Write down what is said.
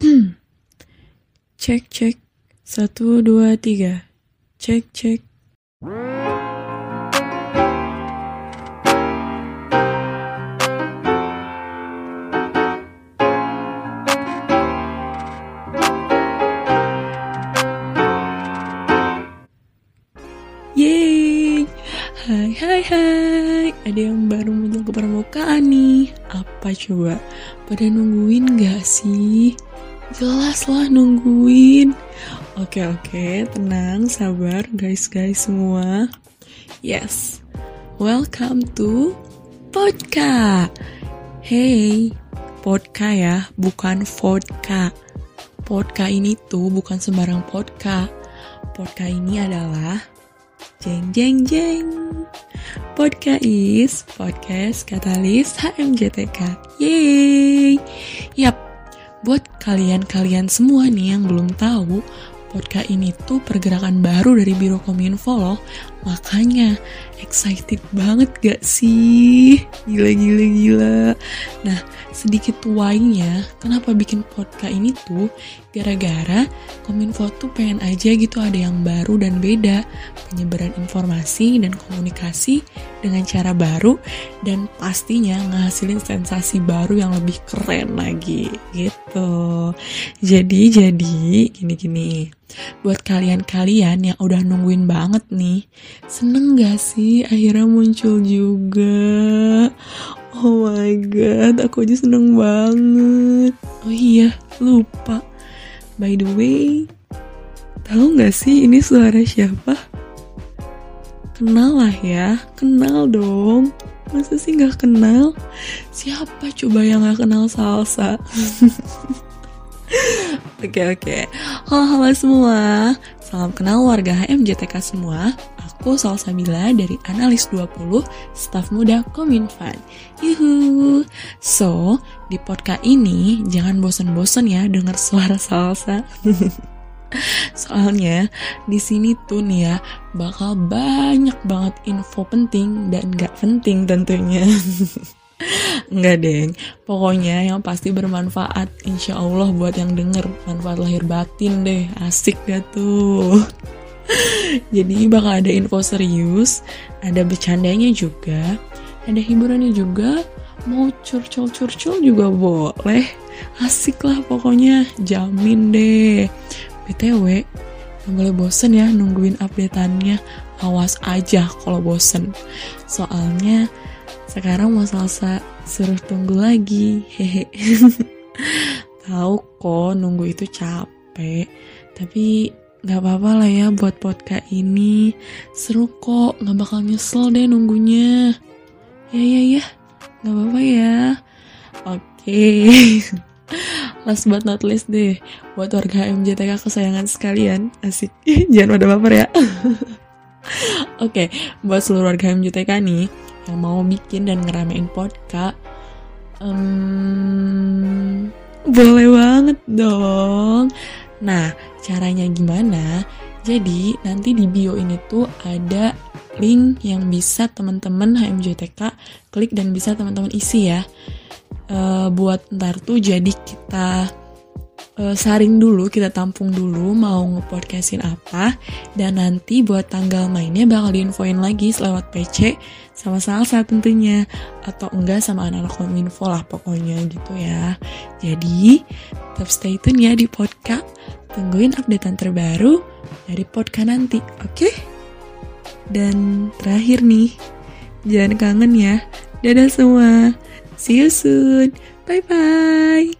cek cek. Satu dua tiga. Cek cek. Yeay. Hai hai hai. Ada yang baru muncul ke permukaan nih. Apa coba? Pada nungguin gak sih? Jelas lah nungguin. Oke oke tenang sabar guys guys semua. Yes Welcome to Podka Hey Podka ya bukan vodka. Podka ini tuh bukan sembarang podka Podka ini adalah Jeng jeng jeng. Podcast is Podcast Katalis HMJTK Yeay. Yap Buat kalian-kalian semua nih yang belum tahu podcast ini tuh pergerakan baru dari Biro Kominfo loh. Makanya excited banget gak sih? Gila gila gila. Nah, sedikit why-nya kenapa bikin podcast ini tuh gara-gara Kominfo tuh pengen aja gitu ada yang baru dan beda penyebaran informasi dan komunikasi dengan cara baru dan pastinya ngasilin sensasi baru yang lebih keren lagi gitu. Jadi jadi gini-gini. Buat kalian-kalian yang udah nungguin banget nih seneng gak sih akhirnya muncul juga Oh my god, aku aja seneng banget. Oh iya, lupa. By the way, tahu nggak sih ini suara siapa? Kenal lah ya, kenal dong. Masa sih nggak kenal? Siapa coba yang nggak kenal salsa? Oke oke. Halo halo semua. Salam kenal warga HMJTK semua. Aku Salsabila dari Analis 20, staf muda Kominfan. Yuhu. So, di podcast ini jangan bosan-bosan ya dengar suara salsa. Soalnya di sini tuh nih ya bakal banyak banget info penting dan gak penting tentunya. Enggak deng, pokoknya yang pasti bermanfaat Insya Allah buat yang denger Manfaat lahir batin deh, asik gak tuh Jadi bakal ada info serius Ada bercandanya juga Ada hiburannya juga Mau curcol-curcol juga boleh. Asik lah pokoknya, jamin deh. BTW, gak boleh bosen ya nungguin updateannya. Awas aja kalau bosen. Soalnya sekarang mau salsa suruh tunggu lagi hehe. Tahu kok nunggu itu capek. Tapi nggak apa-apa lah ya buat podcast ini. Seru kok nggak bakal nyesel deh nunggunya. Ya ya ya. Nggak apa-apa ya. Oke. Okay. last but not least deh buat warga MJTK kesayangan sekalian asik. Jangan pada baper ya. Oke okay, buat seluruh warga MJTK nih yang mau bikin dan ngeramein podcast um, boleh banget dong. Nah caranya gimana jadi nanti di bio ini tuh ada link yang bisa teman-teman HMJTK klik dan bisa teman-teman isi ya uh, buat ntar tuh jadi kita uh, saring dulu, kita tampung dulu mau ngepodcastin apa dan nanti buat tanggal mainnya bakal diinfoin lagi lewat PC sama Salsa tentunya atau enggak sama anak-anak kominfo lah pokoknya gitu ya. Jadi tetap stay tune ya di podcast. Tungguin updatean terbaru dari podcast nanti, oke? Okay? Dan terakhir nih, jangan kangen ya. Dadah semua. See you soon. Bye bye.